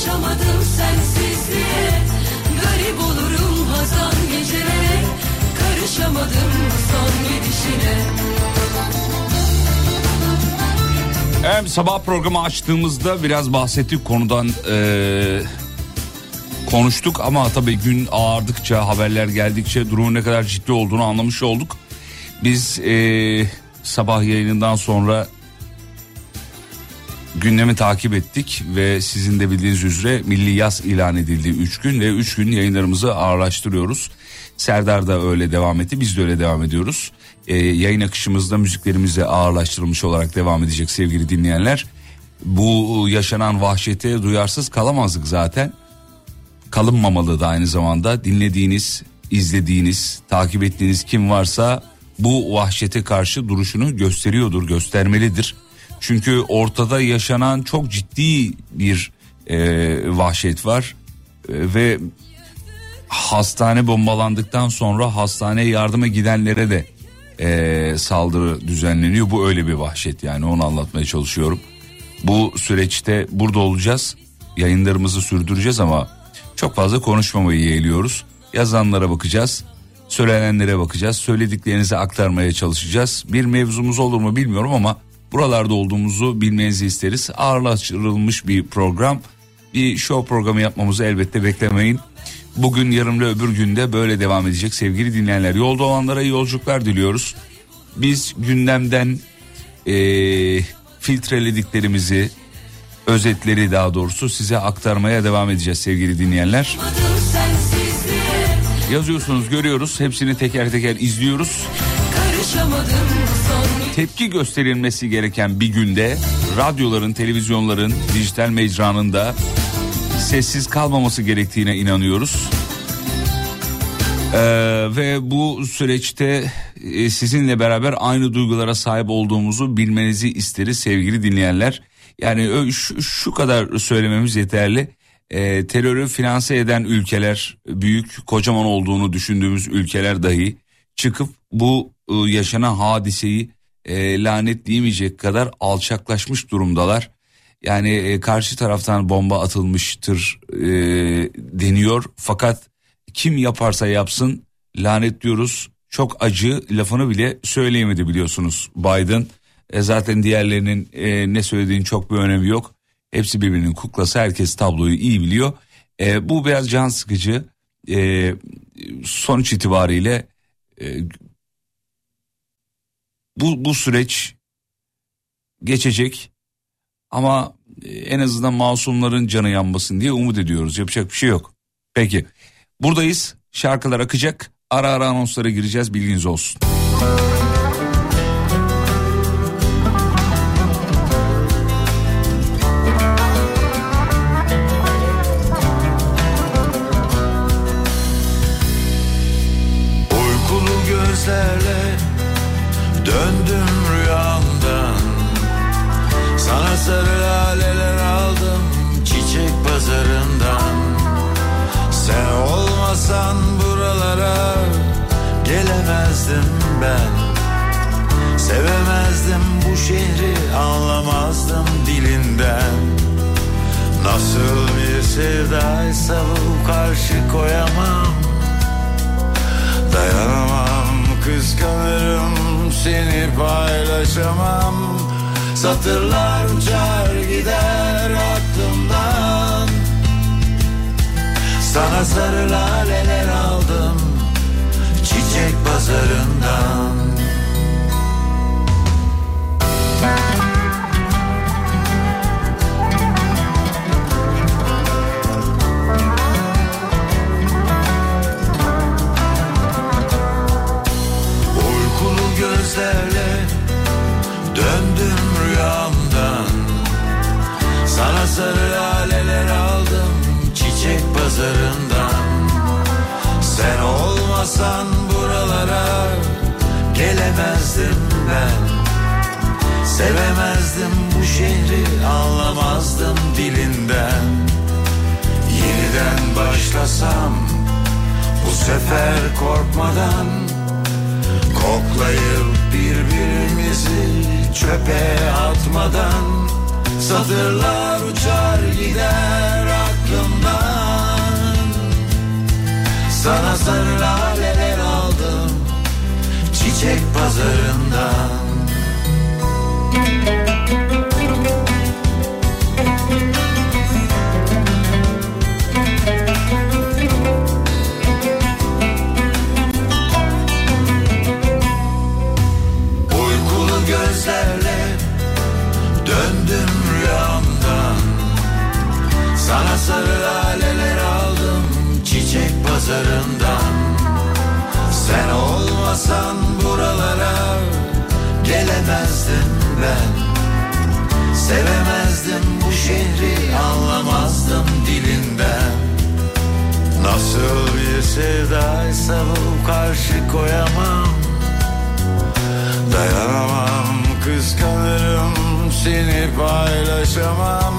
Alışamadım sensizliğe. Garip olurum hazan gecelere. Karışamadım son gidişine. Evet sabah programı açtığımızda biraz bahsettik konudan eee, konuştuk ama tabii gün ağardıkça haberler geldikçe durumun ne kadar ciddi olduğunu anlamış olduk. Biz eee, sabah yayınından sonra gündemi takip ettik ve sizin de bildiğiniz üzere milli yaz ilan edildi 3 gün ve 3 gün yayınlarımızı ağırlaştırıyoruz. Serdar da öyle devam etti biz de öyle devam ediyoruz. Ee, yayın akışımızda müziklerimiz de ağırlaştırılmış olarak devam edecek sevgili dinleyenler. Bu yaşanan vahşete duyarsız kalamazdık zaten. Kalınmamalı da aynı zamanda dinlediğiniz, izlediğiniz, takip ettiğiniz kim varsa bu vahşete karşı duruşunu gösteriyordur, göstermelidir. Çünkü ortada yaşanan çok ciddi bir e, vahşet var E, ve hastane bombalandıktan sonra hastaneye yardıma gidenlere de e, saldırı düzenleniyor. Bu öyle bir vahşet yani onu anlatmaya çalışıyorum. Bu süreçte burada olacağız. Yayınlarımızı sürdüreceğiz ama çok fazla konuşmamayı yeğliyoruz. Yazanlara bakacağız. Söylenenlere bakacağız. Söylediklerinizi aktarmaya çalışacağız. Bir mevzumuz olur mu bilmiyorum ama buralarda olduğumuzu bilmenizi isteriz. Ağırlaştırılmış bir program. Bir show programı yapmamızı elbette beklemeyin. Bugün yarın ve öbür günde böyle devam edecek sevgili dinleyenler. Yolda olanlara iyi yolculuklar diliyoruz. Biz gündemden eee, filtrelediklerimizi, özetleri daha doğrusu size aktarmaya devam edeceğiz sevgili dinleyenler. Yazıyorsunuz görüyoruz hepsini teker teker izliyoruz. Karışamadım Tepki gösterilmesi gereken bir günde radyoların, televizyonların, dijital mecranın da sessiz kalmaması gerektiğine inanıyoruz. Ee, ve bu süreçte e, sizinle beraber aynı duygulara sahip olduğumuzu bilmenizi isteriz sevgili dinleyenler. Yani şu, şu kadar söylememiz yeterli. Ee, terörü finanse eden ülkeler büyük kocaman olduğunu düşündüğümüz ülkeler dahi çıkıp bu e, yaşanan hadiseyi e, lanetleyemeyecek kadar alçaklaşmış durumdalar. Yani e, karşı taraftan bomba atılmıştır e, deniyor fakat kim yaparsa yapsın lanetliyoruz. Çok acı lafını bile söyleyemedi biliyorsunuz Biden. E, zaten diğerlerinin e, ne söylediğinin çok bir önemi yok. Hepsi birbirinin kuklası herkes tabloyu iyi biliyor. E, bu biraz can sıkıcı. E, sonuç itibariyle e, bu, bu süreç geçecek ama en azından masumların canı yanmasın diye umut ediyoruz. Yapacak bir şey yok. Peki buradayız şarkılar akacak ara ara anonslara gireceğiz bilginiz olsun. Nasıl bir sevdaysa bu karşı koyamam. Dayanamam kıskanırım seni paylaşamam. Satırlar uçar gider aklımdan. Sana sarı laleler aldım çiçek pazarından Sana sarı laleler aldım çiçek pazarından. Sen olmasan buralara gelemezdim ben. Sevemezdim bu şehri anlamazdım dilinden. Yeniden başlasam bu sefer korkmadan Koklayıp birbirimizi çöpe atmadan Satırlar uçar gider aklımdan. Sana sarı laleler aldım çiçek pazarından sarı laleler aldım çiçek pazarından. Sen olmasan buralara gelemezdim ben. Sevemezdim bu şehri anlamazdım dilinden. Nasıl bir sevdaysa bu karşı koyamam. Dayanamam kıskanırım seni paylaşamam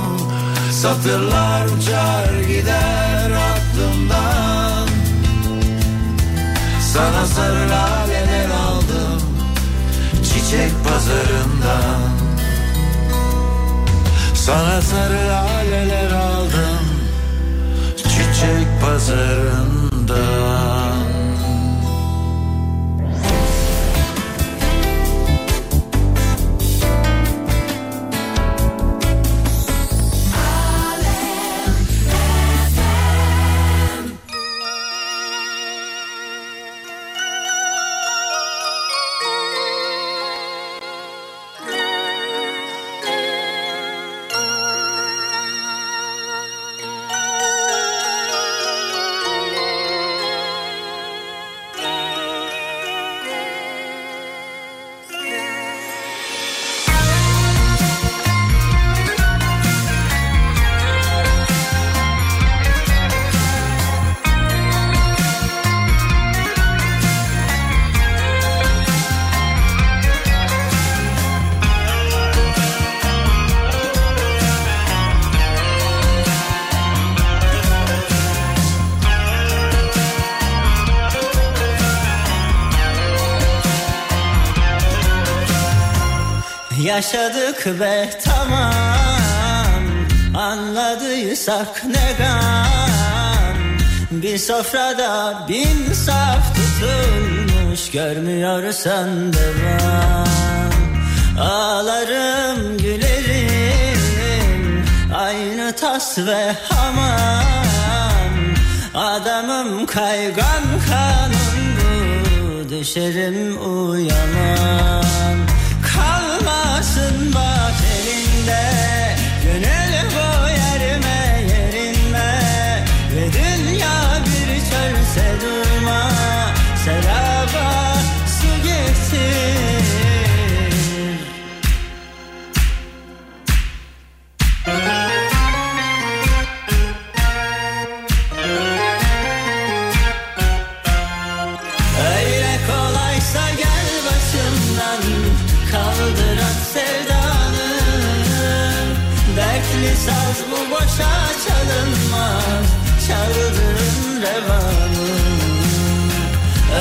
Satırlar uçar gider aklımdan. Sana sarı laleler aldım çiçek pazarından. Sana sarı laleler aldım çiçek pazarından Be tamam. Anladıysak ne gam? Bir sofrada bin saf tutulmuş Görmüyorsan devam Ağlarım gülerim Aynı tas ve hamam. Adamım kaygan kanun bu Düşerim uyamam saz bu boşa çalınmaz Çaldırın revanı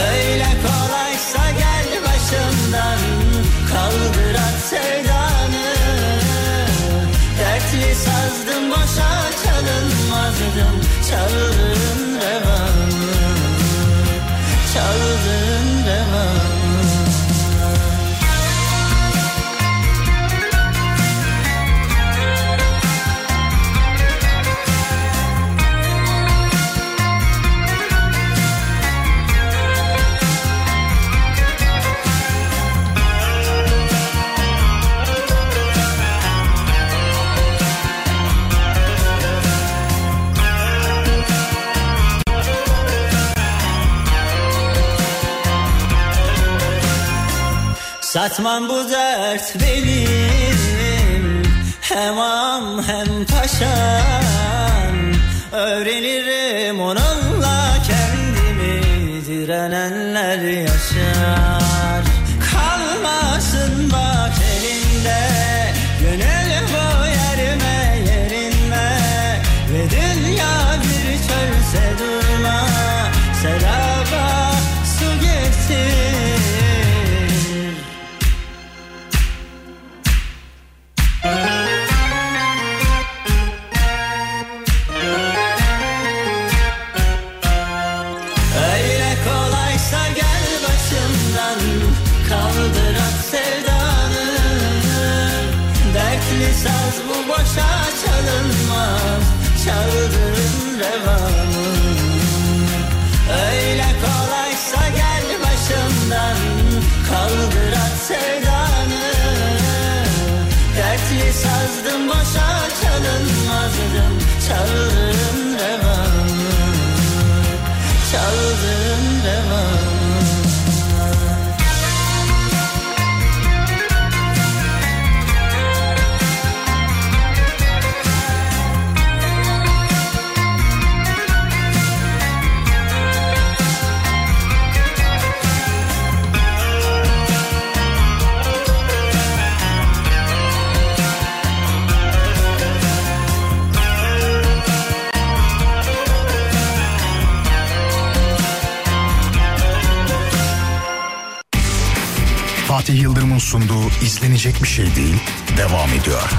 Öyle kolaysa gel başımdan Kaldır at sevdanı. Dertli sazdım boşa çalınmazdım Çaldırın Satmam bu dert benim. Hem am hem paşam Öğrenirim onunla kendimi. Direnenler yaşar çalınmaz Çaldırın revanı Öyle kolaysa gel başımdan Kaldır at Dertli sazdım boşa çalınmazdım Çaldırın revanı Çaldırın revanı Fatih Yıldırım'ın sunduğu izlenecek bir şey değil devam ediyor.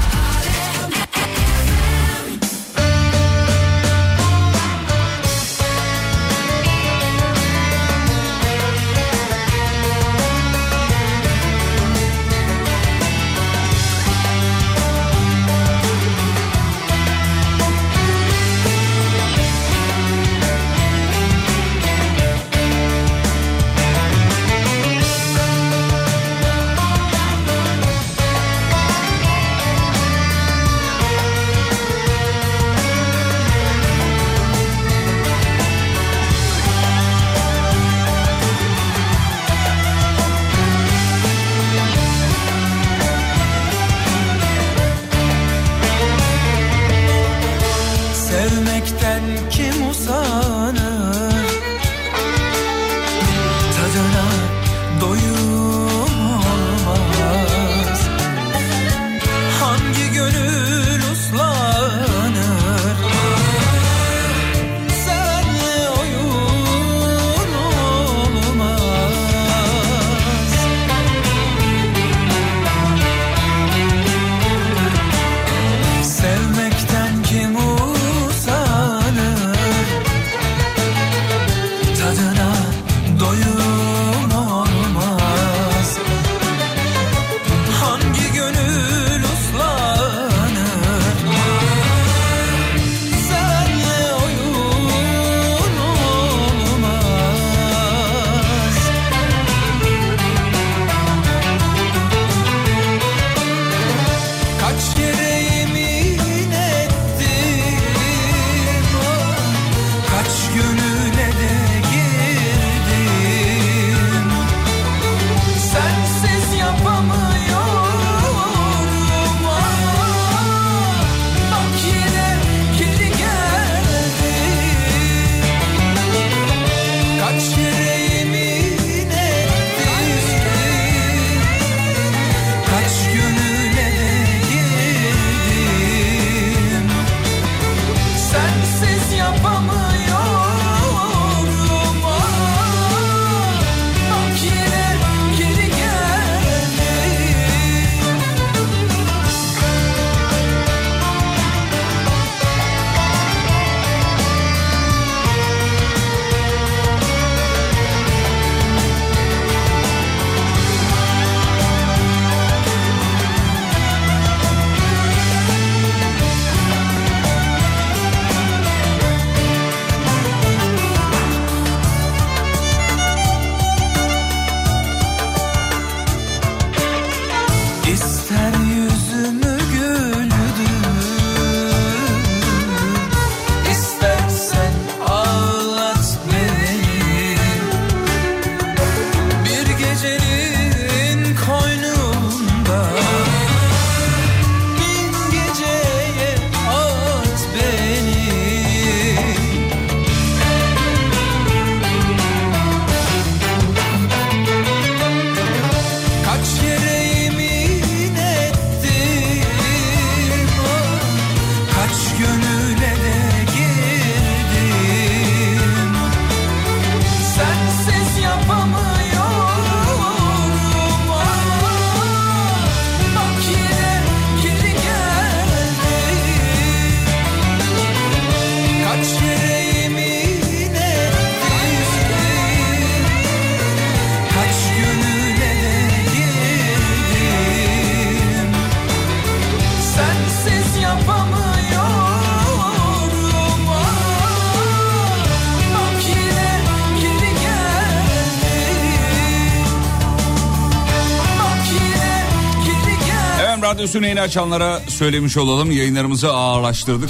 Radyosunu yeni açanlara söylemiş olalım. Yayınlarımızı ağırlaştırdık.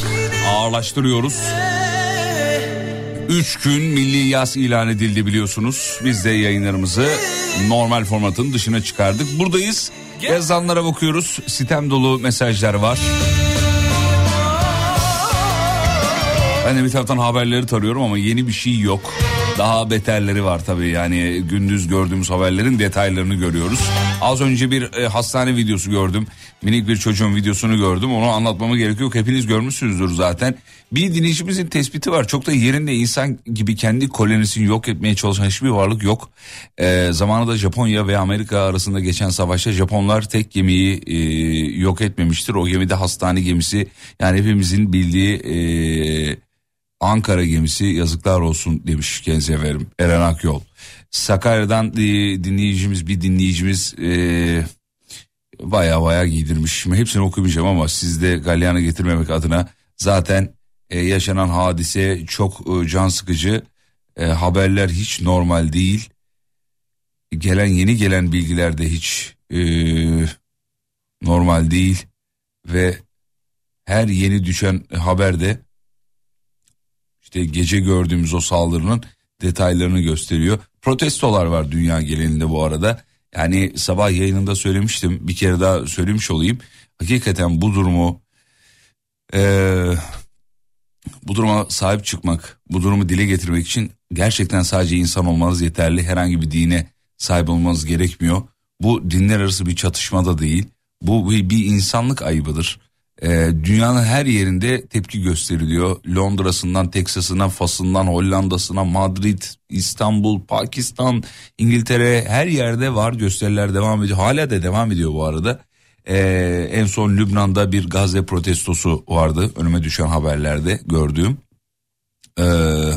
Ağırlaştırıyoruz. Üç gün milli yaz ilan edildi biliyorsunuz. Biz de yayınlarımızı normal formatın dışına çıkardık. Buradayız. Yazanlara bakıyoruz. Sitem dolu mesajlar var. Ben de bir taraftan haberleri tarıyorum ama yeni bir şey yok. Daha beterleri var tabii yani gündüz gördüğümüz haberlerin detaylarını görüyoruz. Az önce bir e, hastane videosu gördüm. Minik bir çocuğun videosunu gördüm. Onu anlatmama gerek yok. Hepiniz görmüşsünüzdür zaten. Bir dinleyicimizin tespiti var. Çok da yerinde insan gibi kendi kolonisini yok etmeye çalışan hiçbir varlık yok. E, zamanında Japonya ve Amerika arasında geçen savaşta Japonlar tek gemiyi e, yok etmemiştir. O gemide hastane gemisi yani hepimizin bildiği... E, Ankara gemisi yazıklar olsun demiş kendisi efendim Eren Akyol. Sakarya'dan e, dinleyicimiz bir dinleyicimiz e, baya baya giydirmiş. Şimdi hepsini okumayacağım ama sizde galyana getirmemek adına zaten e, yaşanan hadise çok e, can sıkıcı. E, haberler hiç normal değil. Gelen yeni gelen bilgiler de hiç e, normal değil ve her yeni düşen haberde işte gece gördüğümüz o saldırının detaylarını gösteriyor. Protestolar var dünya genelinde bu arada. Yani sabah yayınında söylemiştim bir kere daha söylemiş olayım. Hakikaten bu durumu ee, bu duruma sahip çıkmak, bu durumu dile getirmek için gerçekten sadece insan olmanız yeterli. Herhangi bir dine sahip olmanız gerekmiyor. Bu dinler arası bir çatışma da değil. Bu bir, insanlık ayıbıdır. Ee, dünyanın her yerinde tepki gösteriliyor. Londra'sından, Teksas'ına, Fas'ından, Hollanda'sına, Madrid, İstanbul, Pakistan, İngiltere her yerde var gösteriler devam ediyor. Hala da devam ediyor bu arada. Ee, en son Lübnan'da bir Gazze protestosu vardı önüme düşen haberlerde gördüğüm. Ee,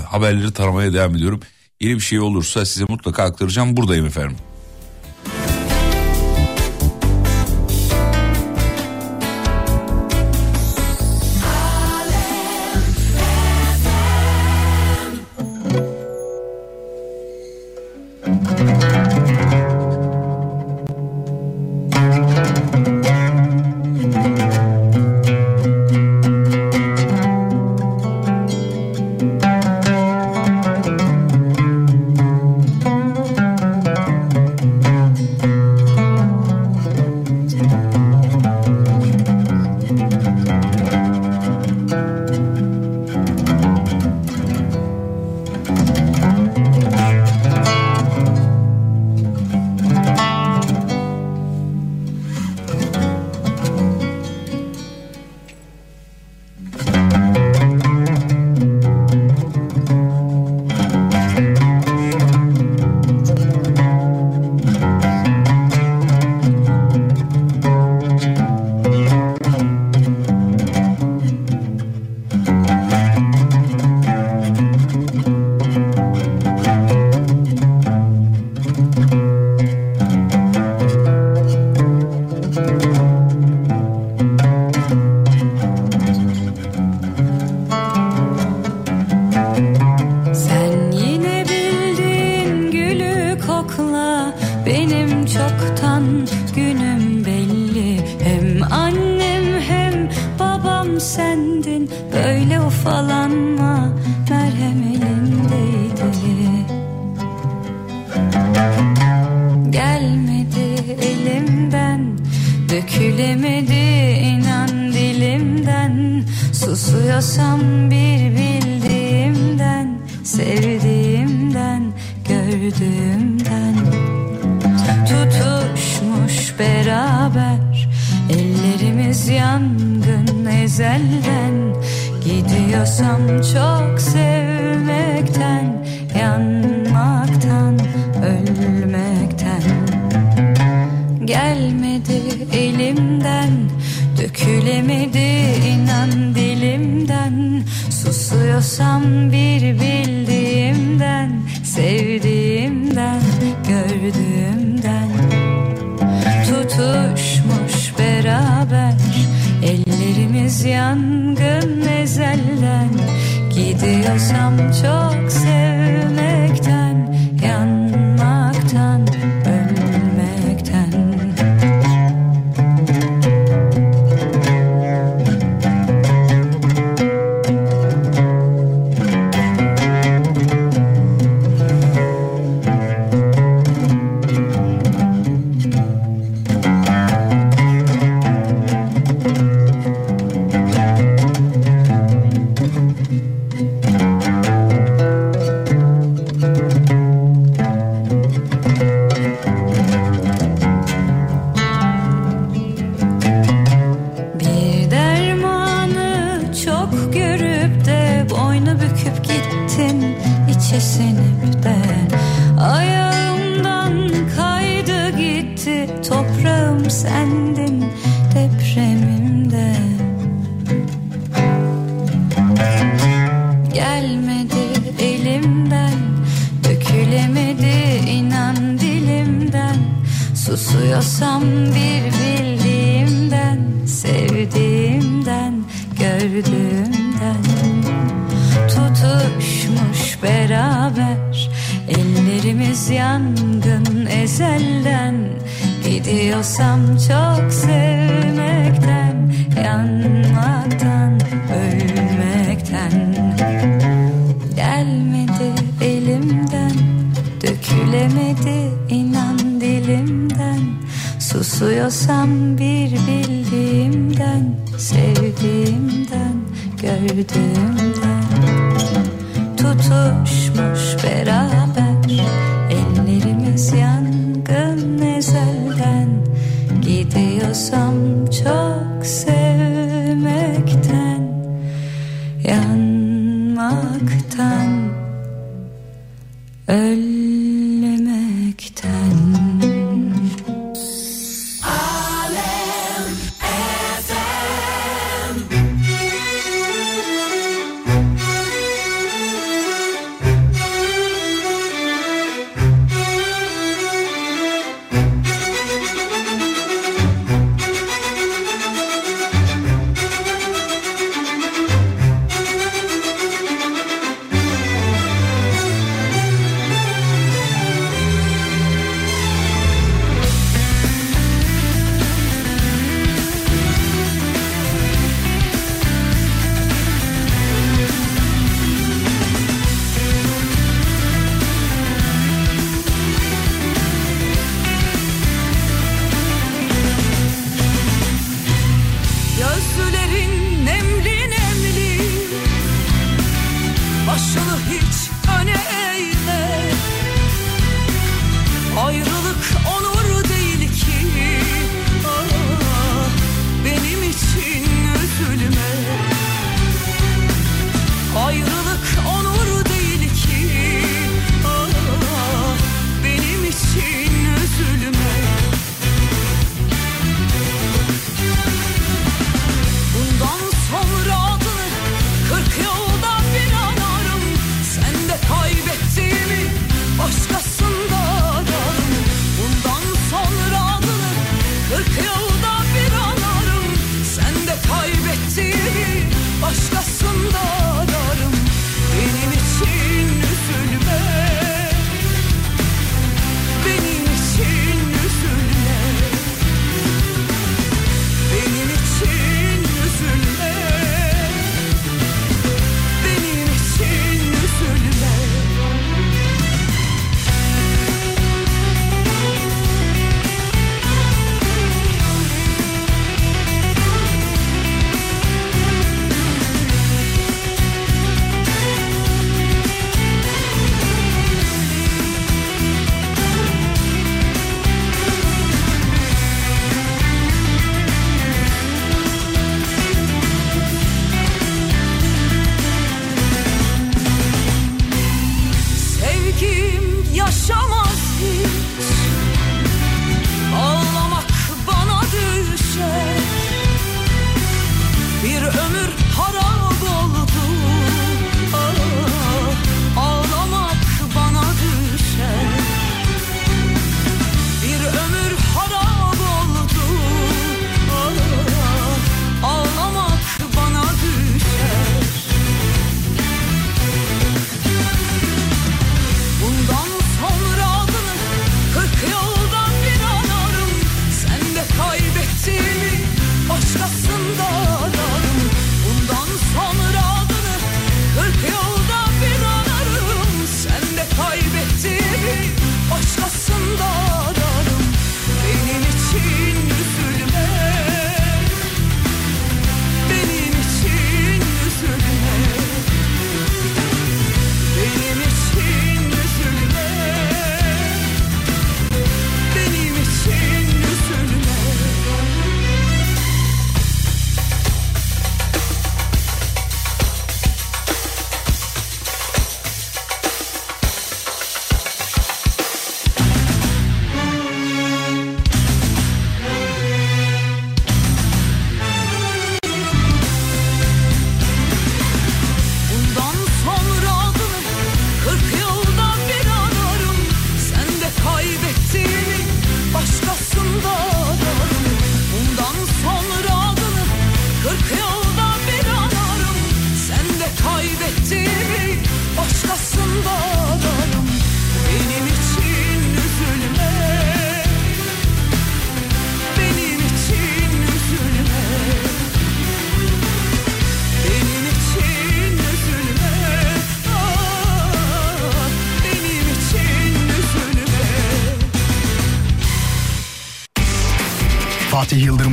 haberleri taramaya devam ediyorum. Yeni bir şey olursa size mutlaka aktaracağım. Buradayım efendim. Sevdiğimden gördüğümden. Tutuşmuş beraber Ellerimiz yangın ezelden. Gidiyorsam çok sevmekten Yanmaktan, ölmekten. Gelmedi elimden Dökülemedi inan dilimden. Susuyorsam bir bildiğimden Sevdiğimden, gördüğümden. Tutuşmuş beraber Ellerimiz yangın ezelden. Gidiyorsam çok sevmekten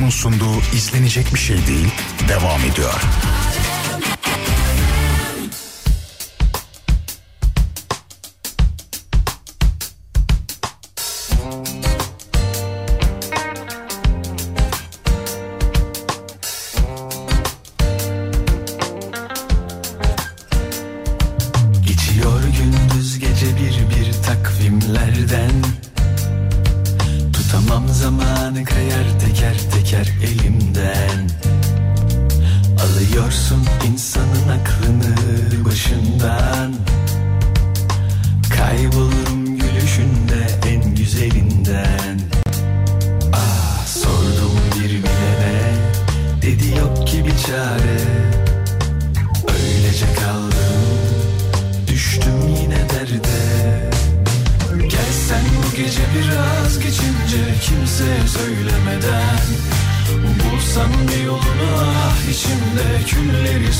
Yıldırım'ın sunduğu izlenecek bir şey değil devam ediyor.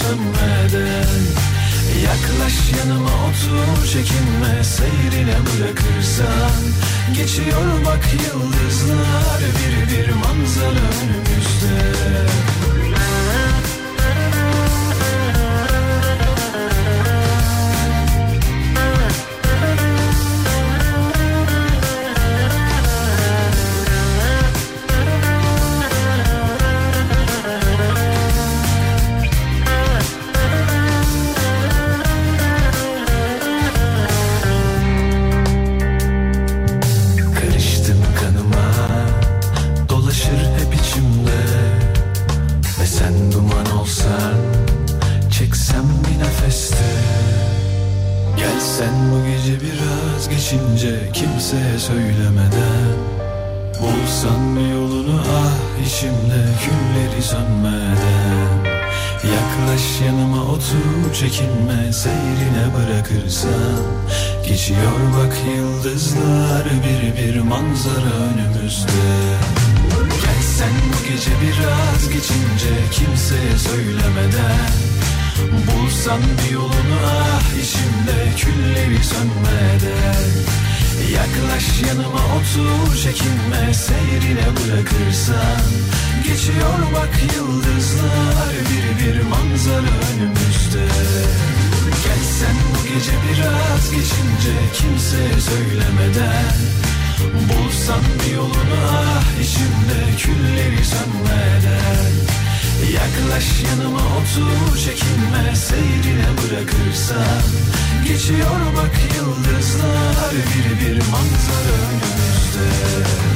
Sönmeden. Yaklaş yanıma otur çekinme Seyrine bırakırsan. Geçiyor bak yıldızlar Bir bir manzara önümüzde söylemeden Bulsan yolunu ah içimde Külleri sönmeden Yaklaş yanıma otur çekinme Seyrine bırakırsan Geçiyor bak yıldızlar Bir bir manzara önümüzde Gelsen bu gece biraz geçince Kimseye söylemeden Bulsan bir yolunu ah içimde Külleri sönmeden Yaklaş yanıma otur çekinme Seyrine bırakırsan. Geçiyor bak yıldızlar Bir bir manzara önümüzde. Gelsen bu gece biraz geçince Kimseye söylemeden. Bulsan bir yolunu ah içimde Külleri sönmeden. Yaklaş yanıma otur çekinme Seyrine bırakırsan Geçiyor bak yıldızlar. Bir bir manzara önümüzde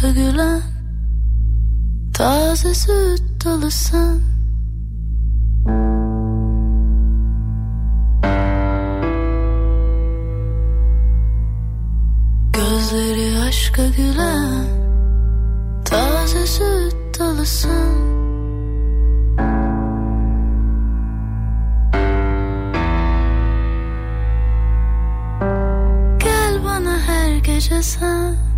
Aşka gülen Taze süt dalısın Gözleri aşka gülen Taze süt dalısın Gel bana her gece sen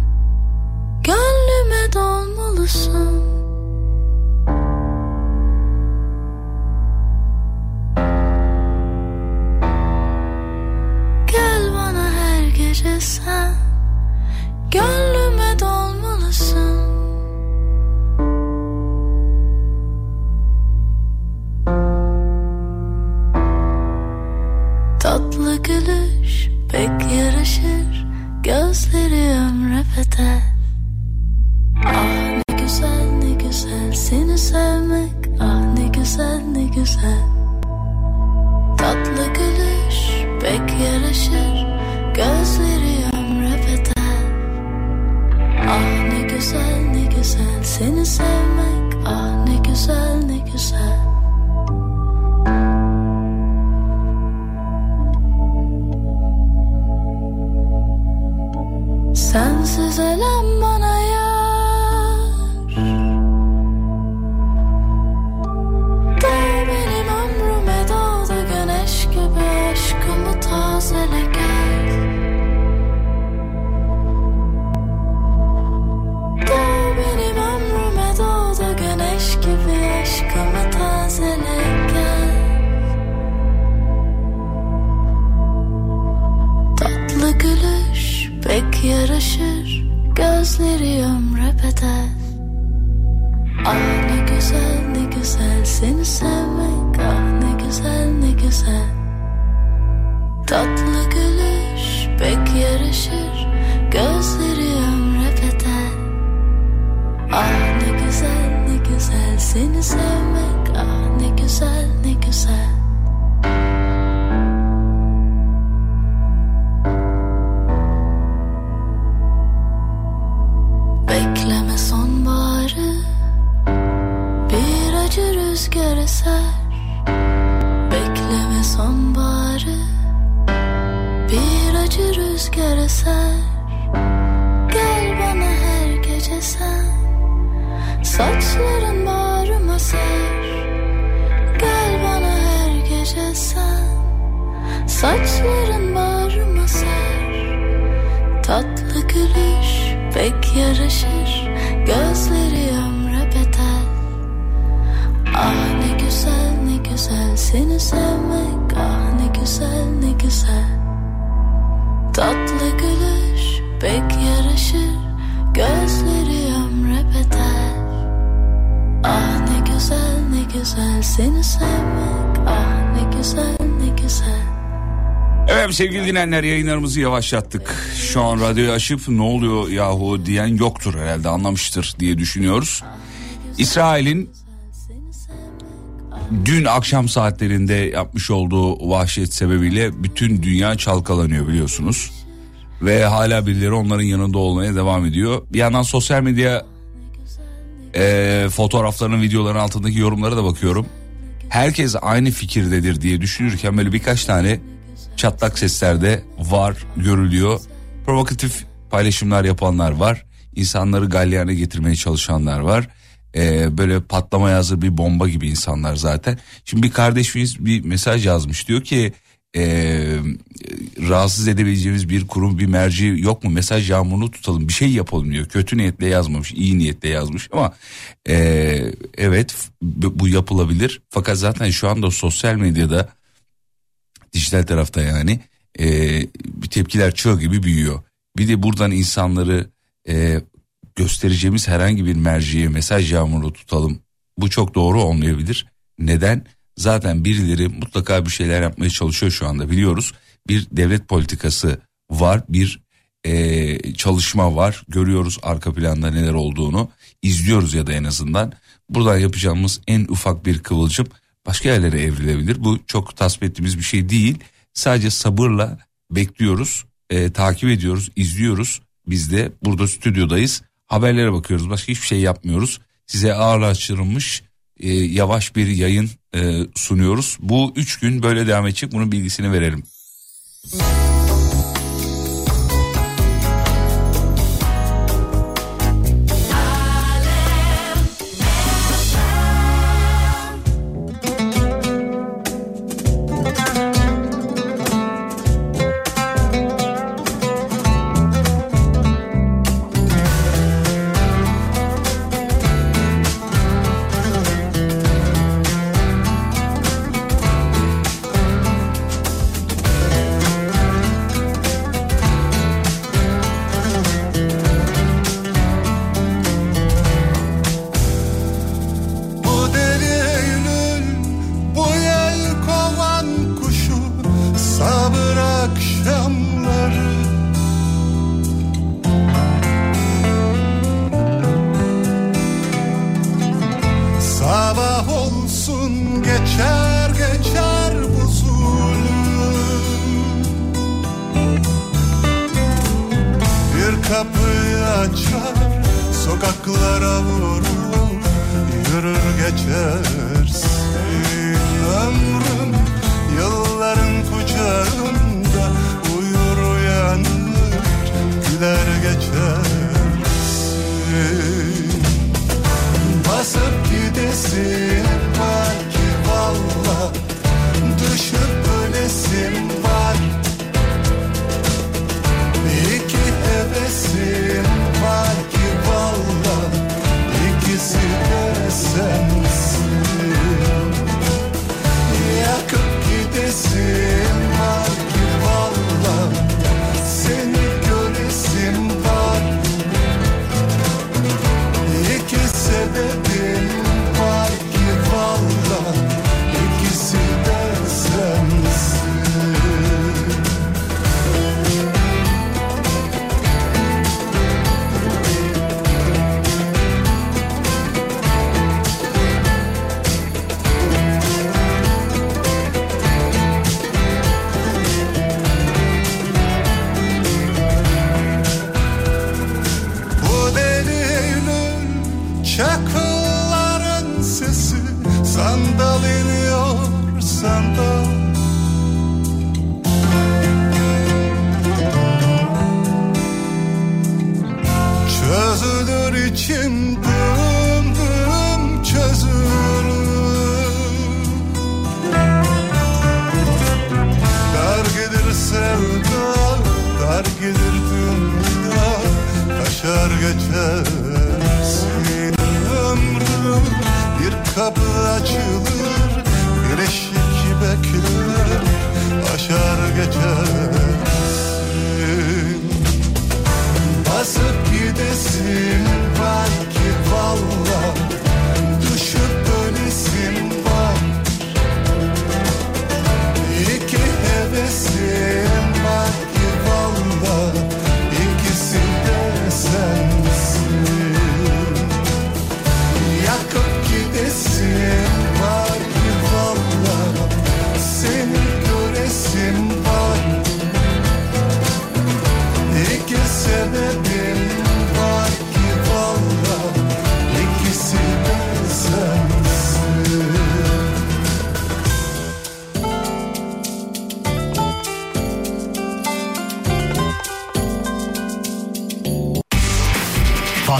Tatlı gülüş pek yaraşır Gözleri ömre bedel Ah ne güzel ne güzel seni sevmek Ah ne güzel ne güzel. Tatlı gülüş pek yaraşır Gözleri ömre bedel Ah ne güzel ne güzel seni sevmek Ah ne güzel ne güzel Evet sevgili dinleyenler yayınlarımızı yavaşlattık. Şu an radyoyu açıp ne oluyor yahu diyen yoktur herhalde anlamıştır diye düşünüyoruz. İsrail'in dün akşam saatlerinde yapmış olduğu vahşet sebebiyle bütün dünya çalkalanıyor biliyorsunuz. Ve hala birileri onların yanında olmaya devam ediyor. Bir yandan sosyal medya e, fotoğrafların videoların altındaki yorumlara da bakıyorum. Herkes aynı fikirdedir diye düşünürken böyle birkaç tane çatlak sesler de var görülüyor. Provokatif paylaşımlar yapanlar var. İnsanları galyana getirmeye çalışanlar var. Ee, böyle patlamaya hazır bir bomba gibi insanlar zaten. Şimdi bir kardeşimiz bir mesaj yazmış diyor ki ee, rahatsız edebileceğimiz bir kurum bir merci yok mu mesaj yağmurunu tutalım bir şey yapalım diyor kötü niyetle yazmamış iyi niyetle yazmış ama ee, evet bu yapılabilir fakat zaten şu anda sosyal medyada dijital tarafta yani e, tepkiler çığ gibi büyüyor. Bir de buradan insanları e, göstereceğimiz herhangi bir merciye mesaj yağmuru tutalım. Bu çok doğru olmayabilir. Neden? Zaten birileri mutlaka bir şeyler yapmaya çalışıyor şu anda biliyoruz. Bir devlet politikası var, bir e, çalışma var. Görüyoruz arka planda neler olduğunu, izliyoruz ya da en azından. Buradan yapacağımız en ufak bir kıvılcım başka yerlere evrilebilir. Bu çok tasvip ettiğimiz bir şey değil. Sadece sabırla bekliyoruz, e, takip ediyoruz, izliyoruz. Biz de burada stüdyodayız. Haberlere bakıyoruz. Başka hiçbir şey yapmıyoruz. Size ağırlaştırılmış e, yavaş bir yayın e, sunuyoruz. Bu üç gün böyle devam edecek. Bunun bilgisini verelim. Bu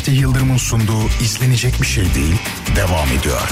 Fatih Yıldırım'ın sunduğu izlenecek bir şey değil devam ediyor.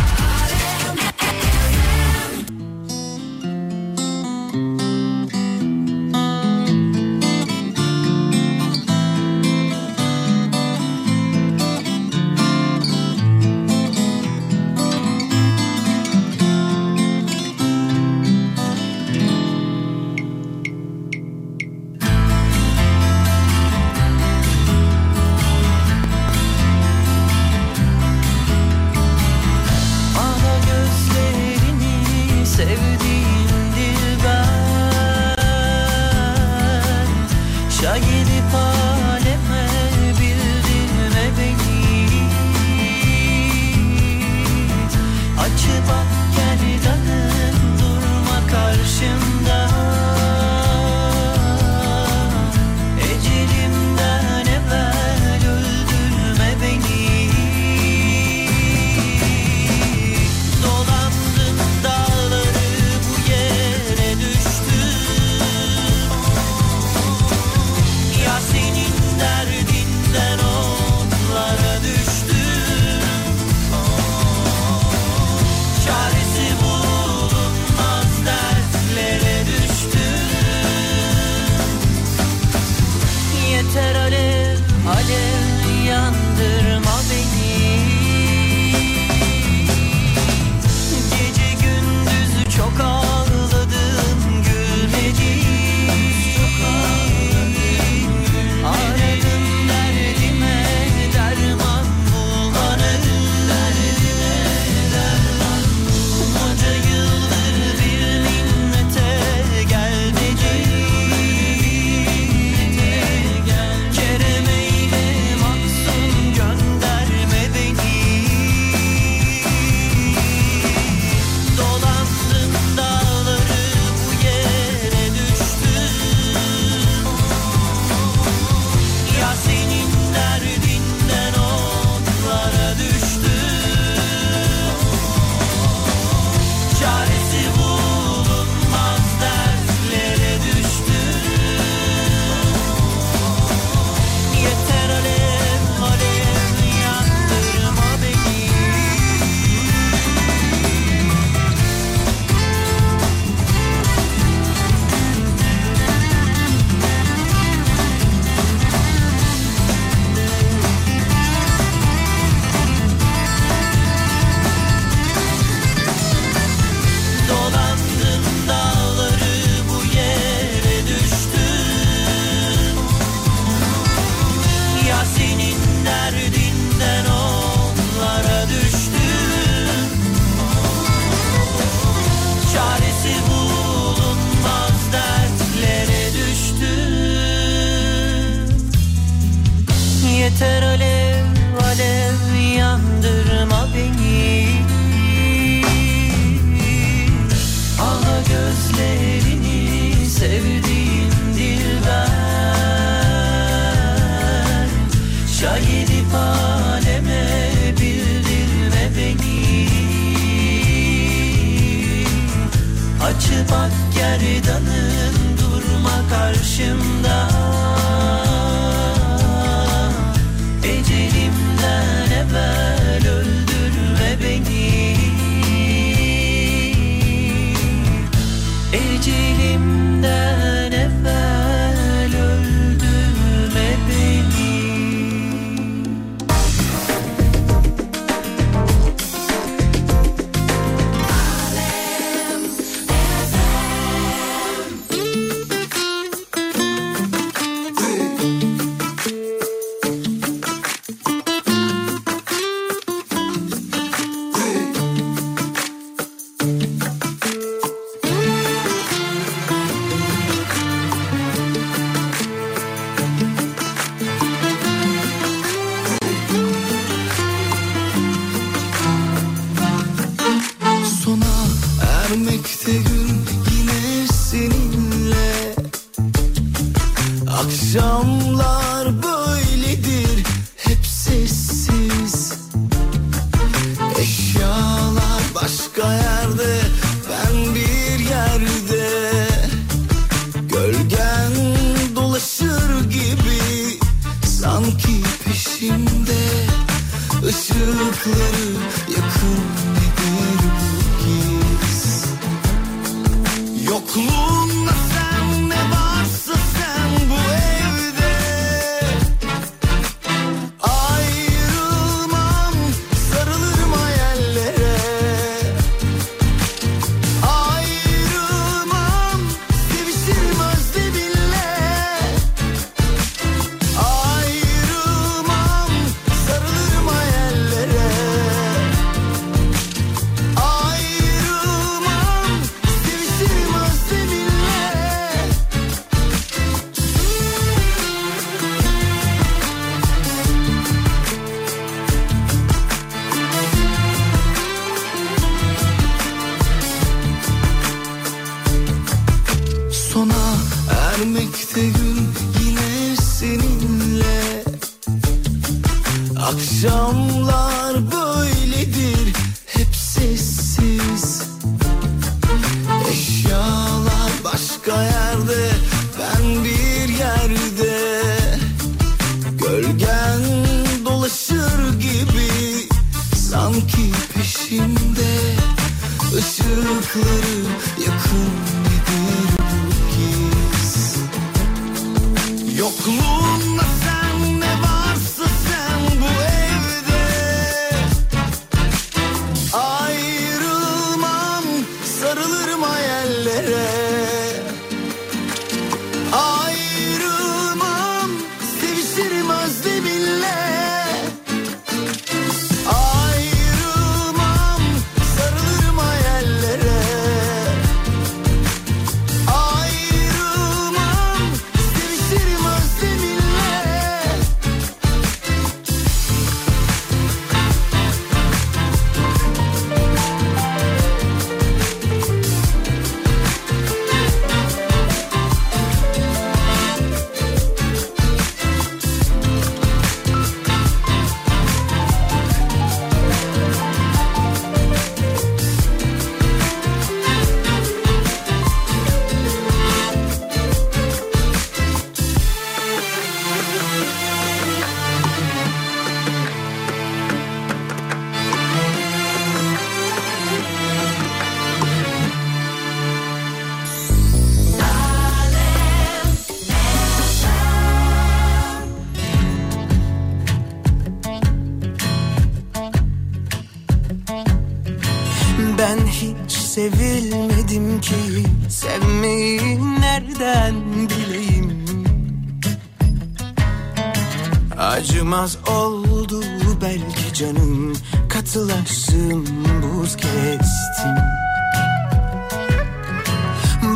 oldu belki canım Katılaştım buz kestim.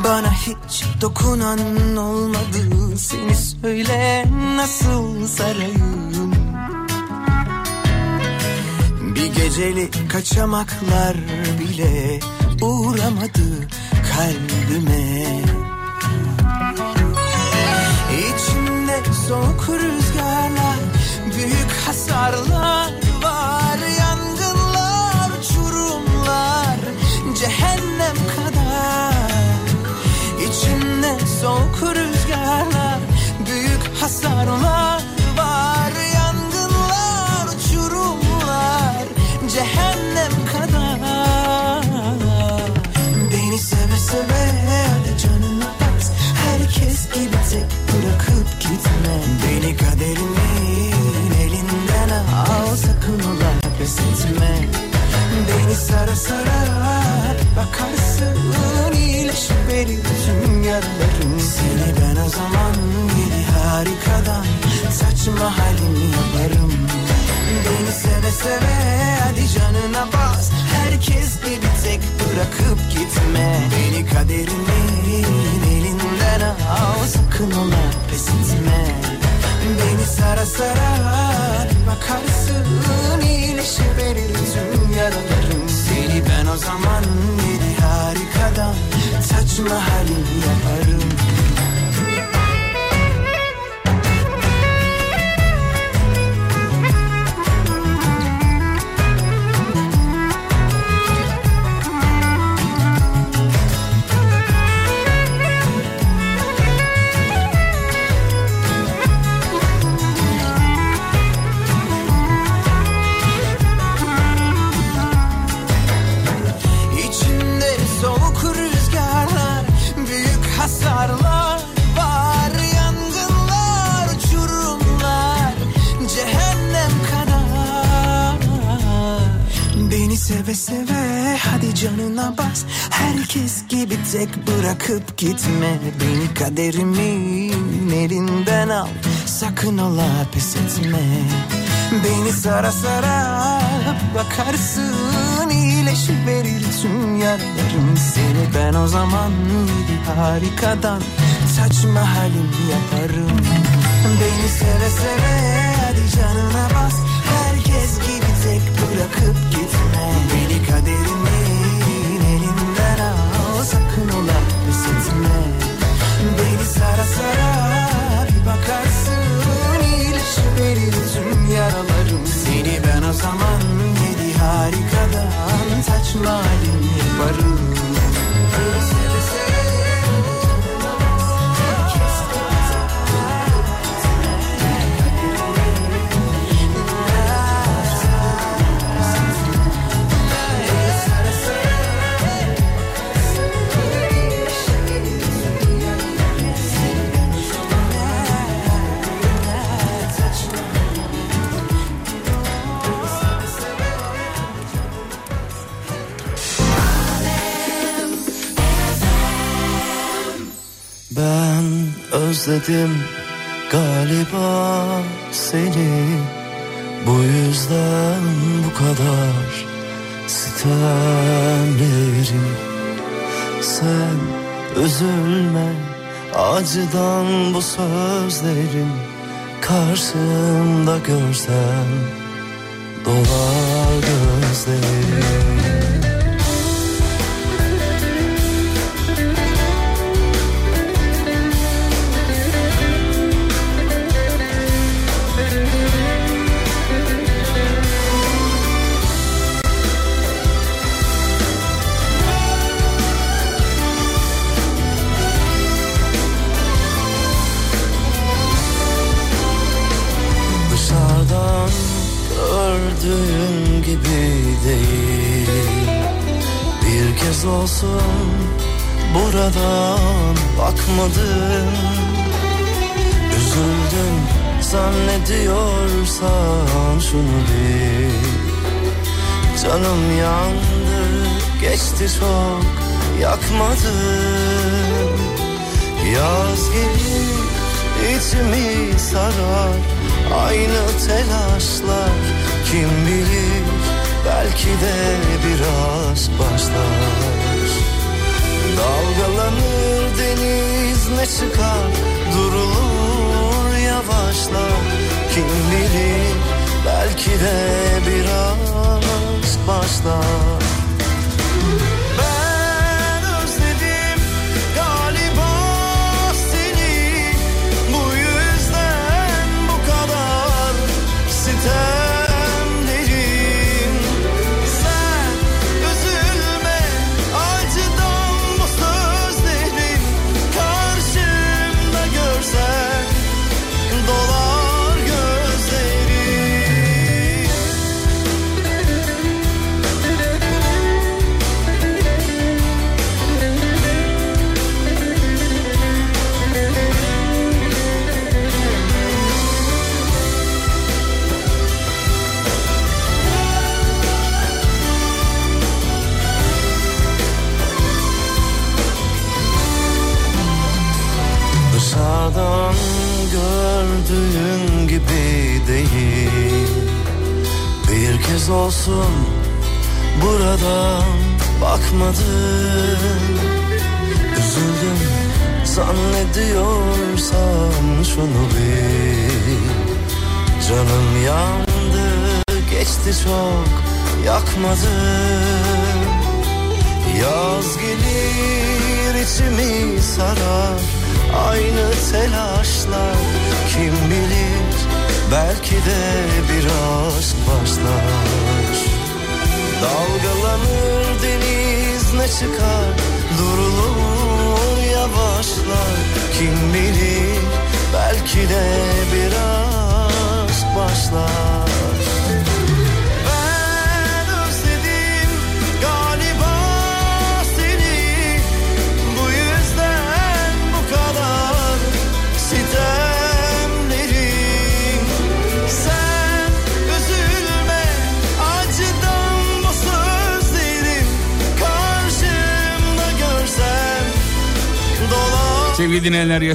Bana hiç dokunan olmadı Seni söyle nasıl sarayım? Bir geceli kaçamaklar bile Uğramadı kalbime. İçimde soğuk rüzgarlar hasarlar var Yangınlar, uçurumlar, cehennem kadar. İçimde soğuk rüzgarlar, büyük hasarlar var Yangınlar, uçurumlar, cehennem kadar. Beni seve seve hadi etme Beni sara sara bakarsın iyileşiverir tüm yaralarım Seni ben o zaman yedi harikadan Saçma halimi yaparım. Beni seve seve hadi canına bas. Herkes gibi tek bırakıp gitme. Beni kaderimin elinden al Sakın ola pes etme Beni sara sara bakarsın iyileşiverir tüm yaralarım. Seni ben o zaman yedi harikadan Saçma halimi yaparım seve seve hadi canına bas. Herkes gibi tek bırakıp gitme. Beni kaderimin elinden al. Sakın ola pes etme. Beni sara sara bakarsın iyileşiverir tüm yaralarım Seni ben o zaman yedi harikadan saçma halim yaparım Beni seve seve hadi canına bas Herkes gibi tek bırakıp gitme özledim galiba seni. Bu yüzden bu kadar sitemlerim Sen üzülme acıdan bu sözlerim Karşımda görsen dolar gözlerim şunu Canım yandı geçti çok yakmadım Yaz gelir içimi sarar. Aynı telaşlar kim bilir Belki de biraz başlar. Dalgalanır deniz ne çıkar? Durulur yavaşlar. Kim bilir belki de biraz başlar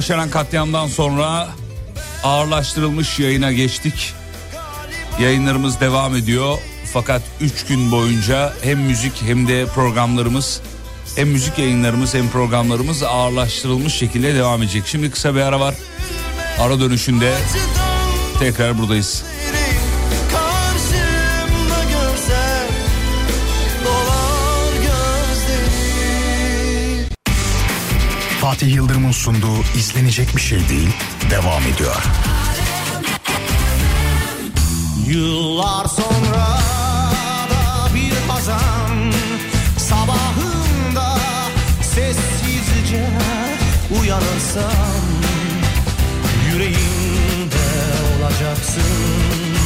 yaşanan katliamdan sonra ağırlaştırılmış yayına geçtik. Yayınlarımız devam ediyor. Fakat 3 gün boyunca hem müzik hem de programlarımız hem müzik yayınlarımız hem programlarımız ağırlaştırılmış şekilde devam edecek. Şimdi kısa bir ara var. Ara dönüşünde tekrar buradayız. Fatih Yıldırım'ın sunduğu izlenecek bir şey değil devam ediyor. Yıllar sonra da bir hazan Sabahında sessizce uyanırsam Yüreğimde olacaksın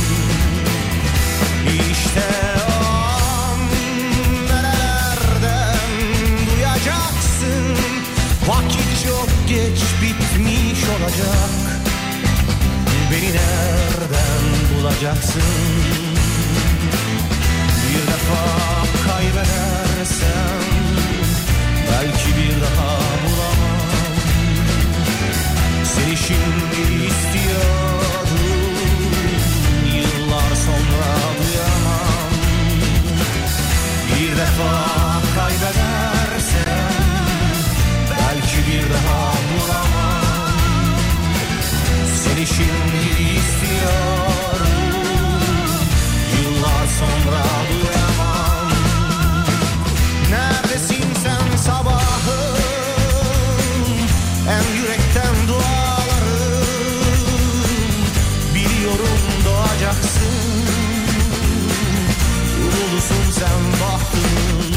Vakit çok geç bitmiş olacak. Beni nereden bulacaksın? Bir defa kaybedersem Belki bir daha bulamam. Seni şimdi istiyorum Yıllar sonra duyamam. Bir defa bir daha bulamam seni şimdi istiyorum. Yıllar sonra duyamam. Neredesin sen sabahım? En yürekten dualarım. Biliyorum doğacaksın. Umulusun sen bahtımın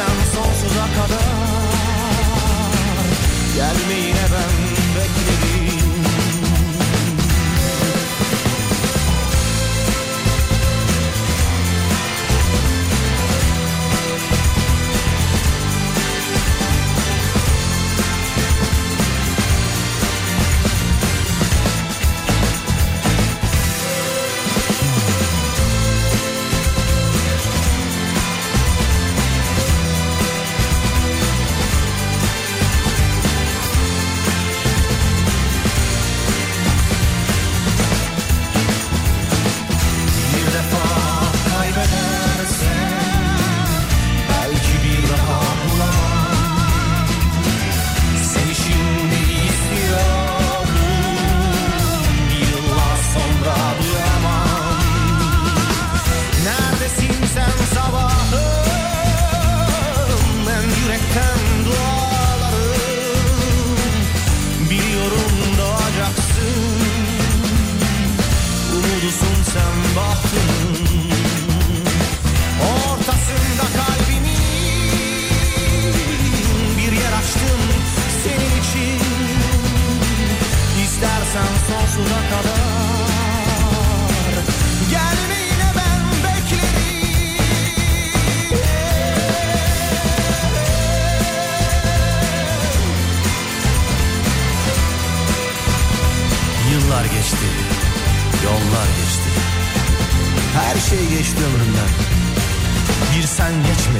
İstersen sonsuza kadar. Gelme yine ben beklerim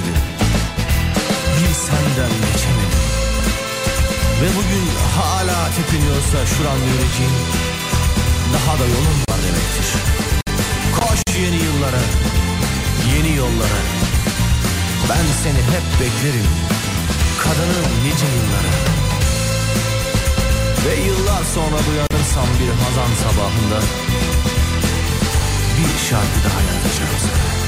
geçemedim. Bir senden geçemedim. Ve bugün hala tepiniyorsa şuran yüreceğin Daha da yolun var demektir. Koş yeni yıllara Yeni yollara. Ben seni hep beklerim Kadının nice yıllara. Ve yıllar sonra uyanırsam bir hazan sabahında bir şarkı daha yazacağım sana.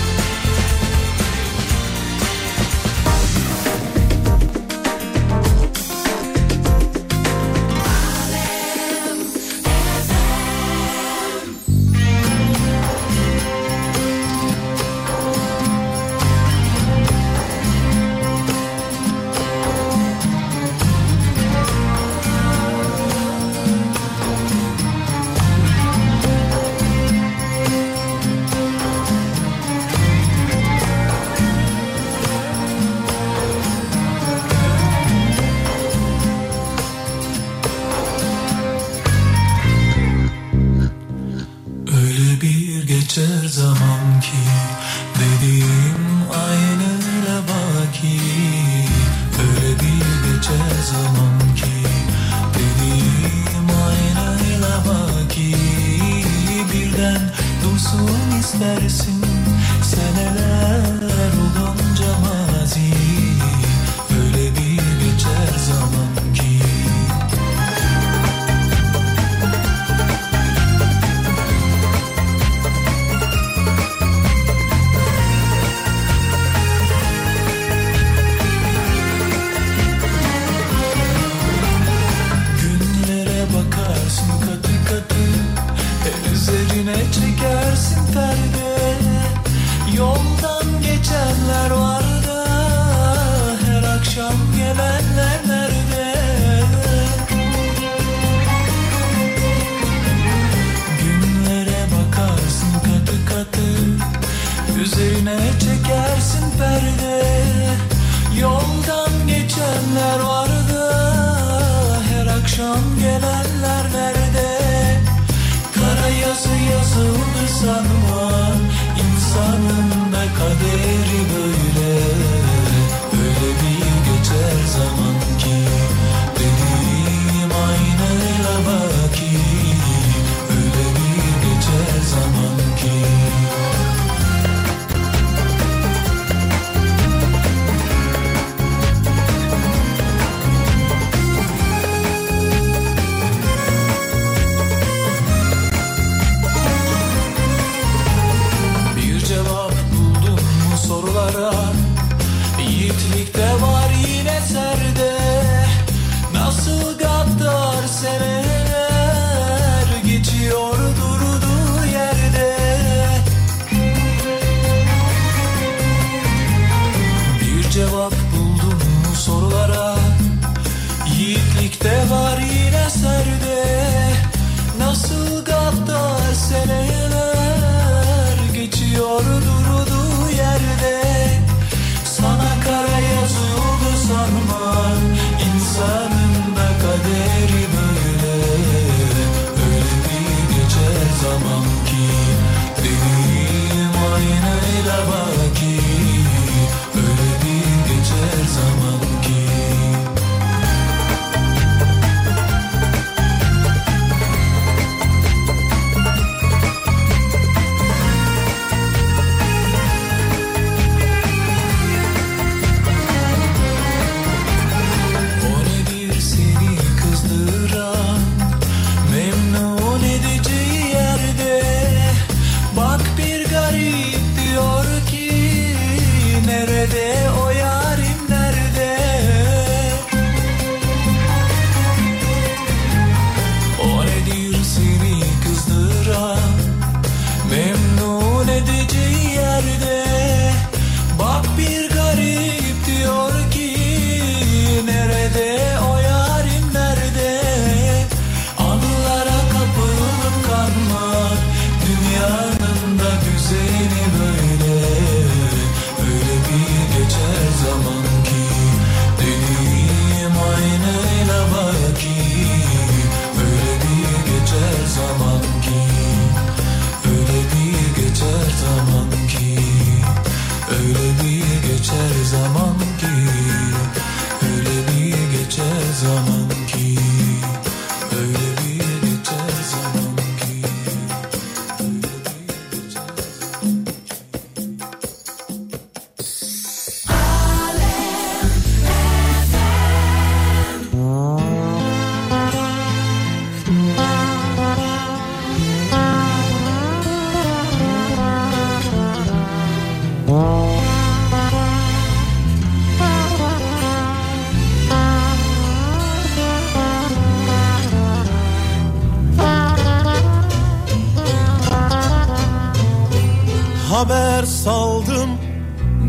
Haber saldım.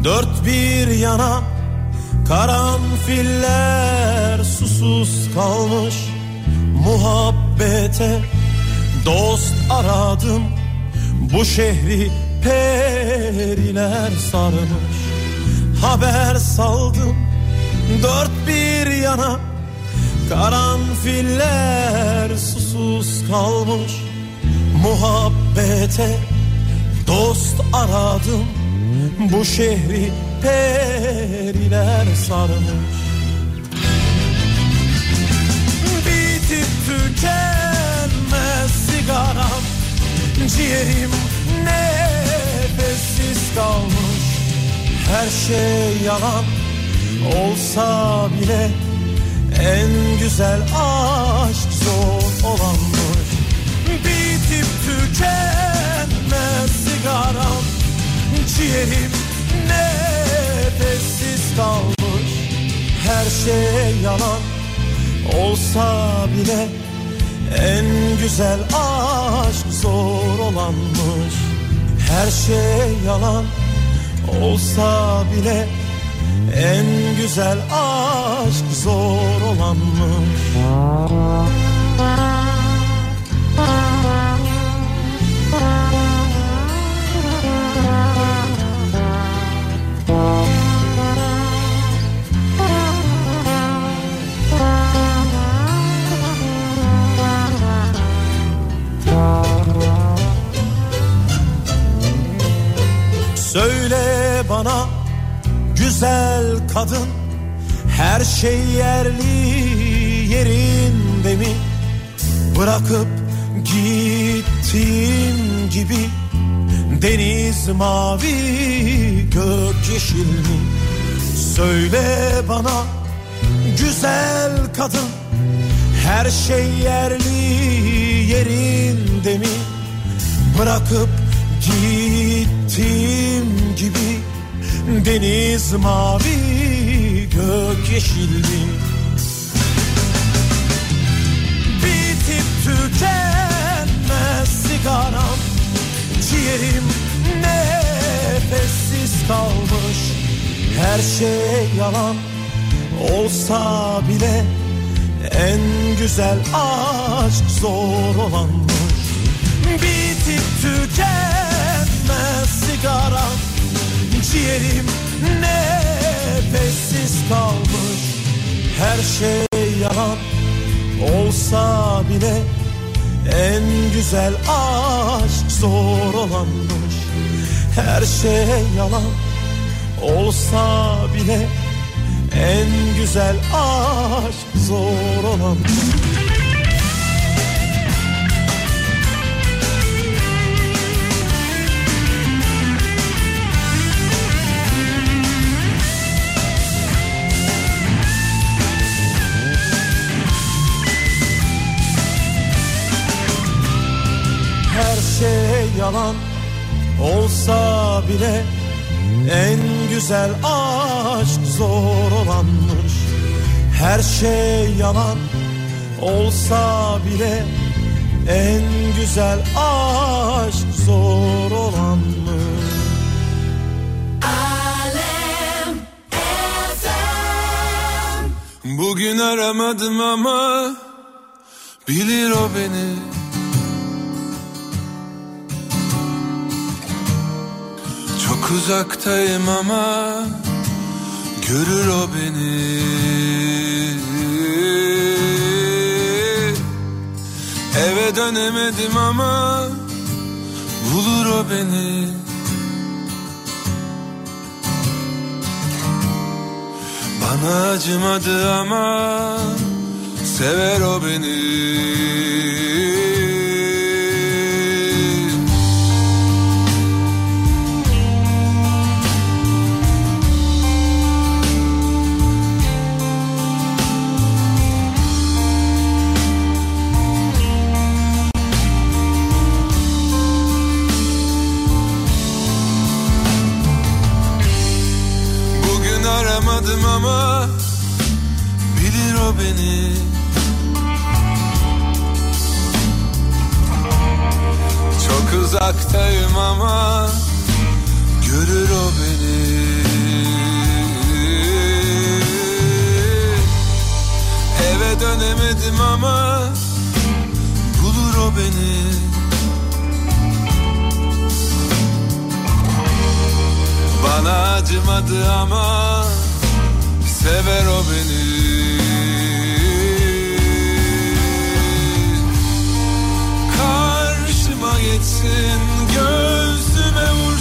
Dört bir yana Karanfiller susuz kalmış. Muhabbete dost aradım. Bu şehri periler sarmış. Haber saldım. Dört bir yana Karanfiller susuz kalmış. Muhabbete dost aradım Bu şehri periler sarmış. Bitip tükenmez sigaram Ciğerim nefessiz kalmış. Her şey yalan olsa bile En güzel aşk zor olanmış. Bitip tükenmez sigaram Ciğerim nefessiz kalmış. Her şey yalan olsa bile En güzel aşk zor olanmış. Her şey yalan olsa bile En güzel aşk zor olanmış bana. Güzel kadın Her şey yerli yerinde mi? Bırakıp gittiğin gibi Deniz mavi gök yeşil mi Söyle bana güzel kadın Her şey yerli yerinde mi? Bırakıp gittiğim gibi Deniz mavi gök yeşil mi? Bitip tükenmez sigaram Ciğerim nefessiz kalmış. Her şey yalan olsa bile En güzel aşk zor olanmış. Bitip tükenmez şey yalan olsa bile En güzel aşk zor olanmış. Her şey yalan olsa bile En güzel aşk zor olanmış yalan olsa bile en güzel aşk zor olanmış. Her şey yalan olsa bile en güzel aşk zor olanmış. Bugün aramadım ama bilir o beni. Uzaktayım ama görür o beni. Eve dönemedim ama bulur o beni. Bana acımadı ama sever o beni. Aramadım ama bilir o beni. Çok uzaktayım ama Görür o beni Eve dönemedim ama Bulur o beni Bana acımadı ama Sever o beni. Karşıma geçsin Göğsüme vursun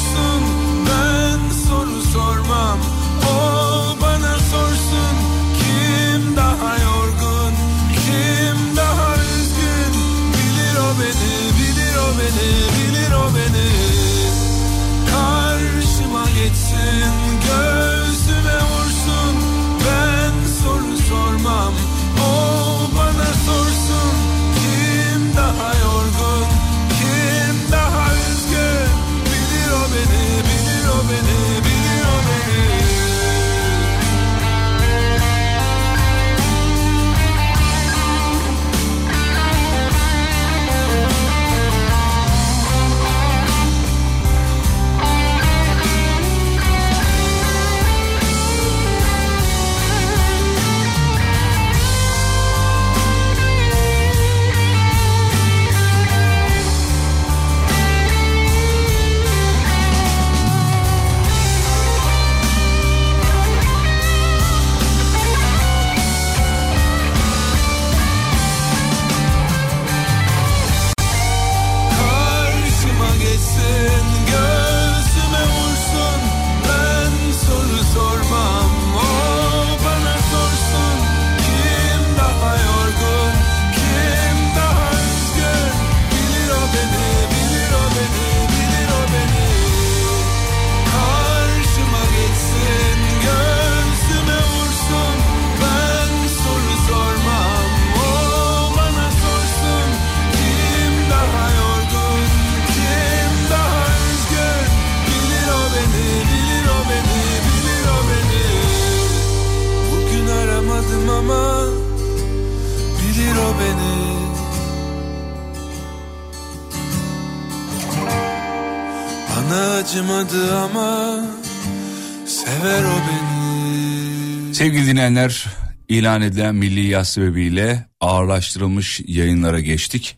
Dinleyenler ilan edilen milli yaz sebebiyle ağırlaştırılmış yayınlara geçtik.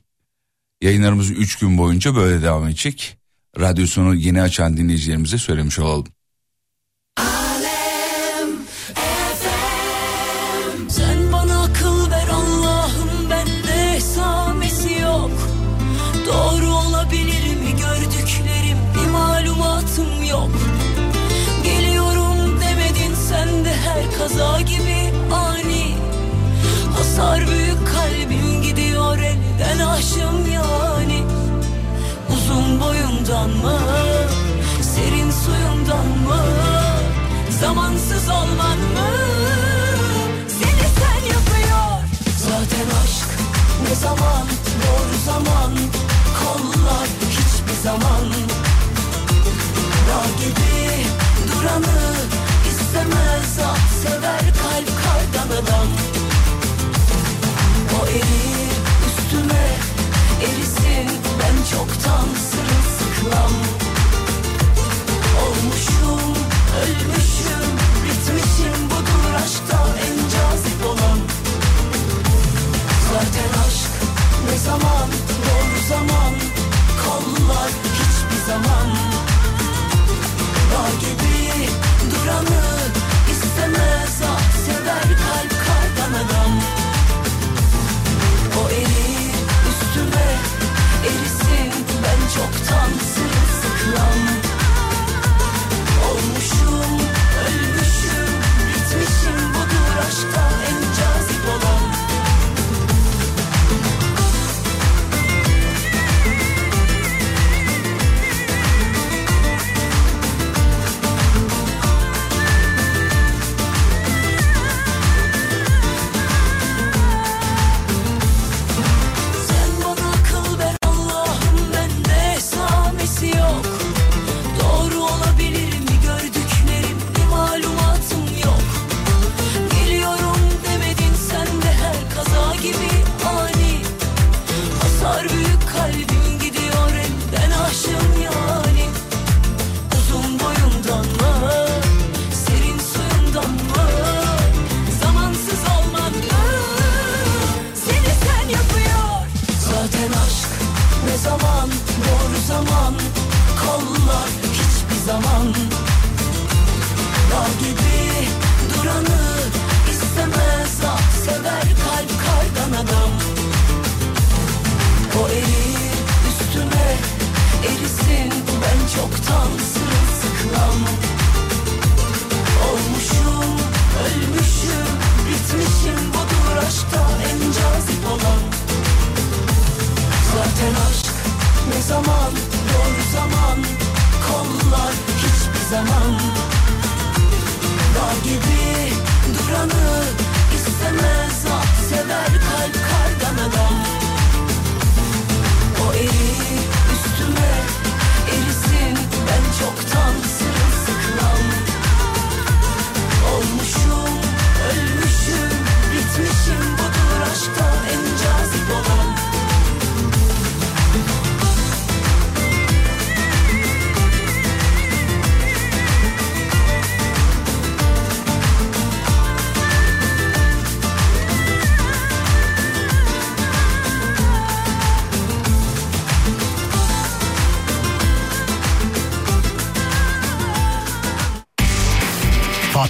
Yayınlarımız 3 gün boyunca böyle devam edecek. Radyosunu yeni açan dinleyicilerimize söylemiş olalım. Zaman. Dağ gibi duranı istemez ah sever kalp kardan adam O erir üstüme erisin ben çoktan sırılsıklam. Olmuşum, ölmüşüm, bitmişim budur aşkta en cazip olan. Zaten aşk ne zaman, doğru zaman, kollar hiçbir zaman. Dağ gibi duranı istemez ah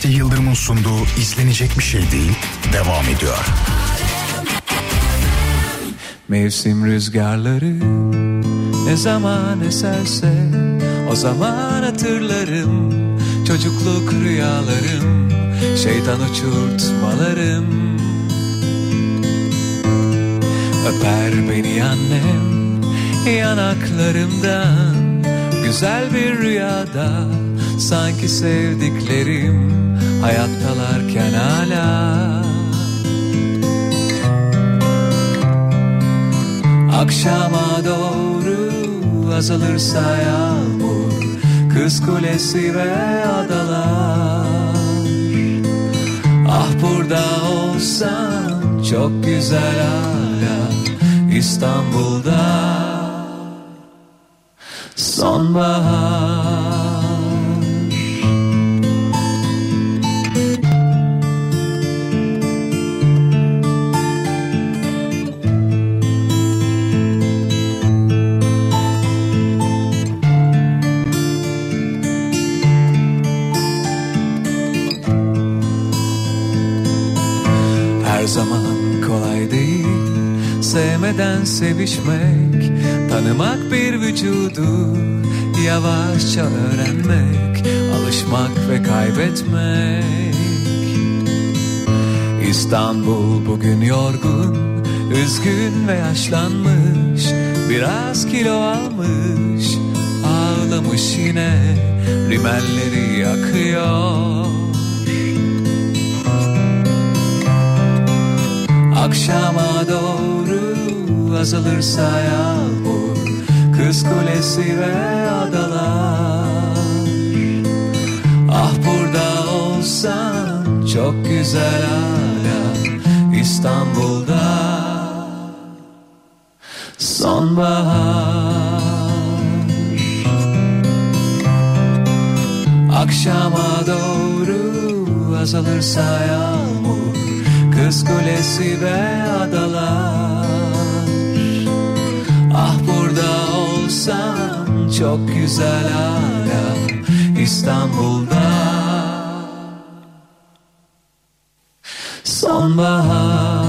Fatih Yıldırım'ın sunduğu izlenecek bir şey değil devam ediyor. Mevsim rüzgarları ne zaman eserse o zaman hatırlarım. Çocukluk rüyalarım şeytan uçurtmalarım. Öper beni annem yanaklarımdan. Güzel bir rüyada sanki sevdiklerim hayattalarken hala. Akşama doğru azalırsa yağmur Kız kulesi ve adalar. Ah burada olsan çok güzel hala İstanbul'da. Sonbahar Sevmeden sevişmek? Tanımak bir vücudu Yavaşça öğrenmek Alışmak ve kaybetmek. İstanbul bugün yorgun Üzgün ve yaşlanmış Biraz kilo almış Ağlamış yine Rimelleri yakıyor. Akşama doğru azalırsa yağmur Kız kulesi ve adalar. Ah burada olsan çok güzel hala İstanbul'da. Sonbahar. Akşama doğru azalırsa yağmur Kız kulesi ve adalar olsam çok güzel hala İstanbul'da. Sonbahar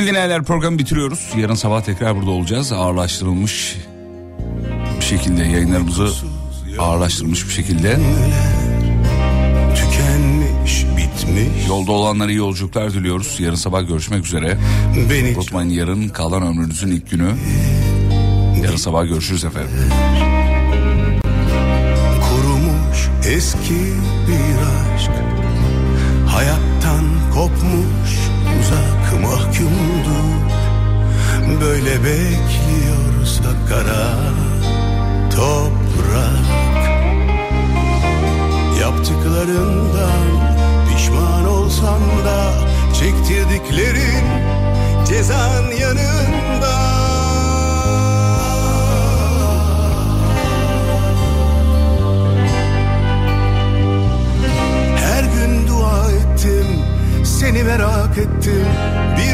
Sevgili dinleyenler programı bitiriyoruz. Yarın sabah tekrar burada olacağız. Ağırlaştırılmış bir şekilde yayınlarımızı ağırlaştırılmış bir şekilde. Tükenmiş, bitmiş. Yolda olanlara iyi yolculuklar diliyoruz. Yarın sabah görüşmek üzere. Beni Unutmayın yarın kalan ömrünüzün ilk günü. Yarın sabah görüşürüz efendim. Kurumuş eski bir aşk. Hayattan kopmuş uzak mahkumdur Böyle bekliyorsa kara top hak ettim. Bir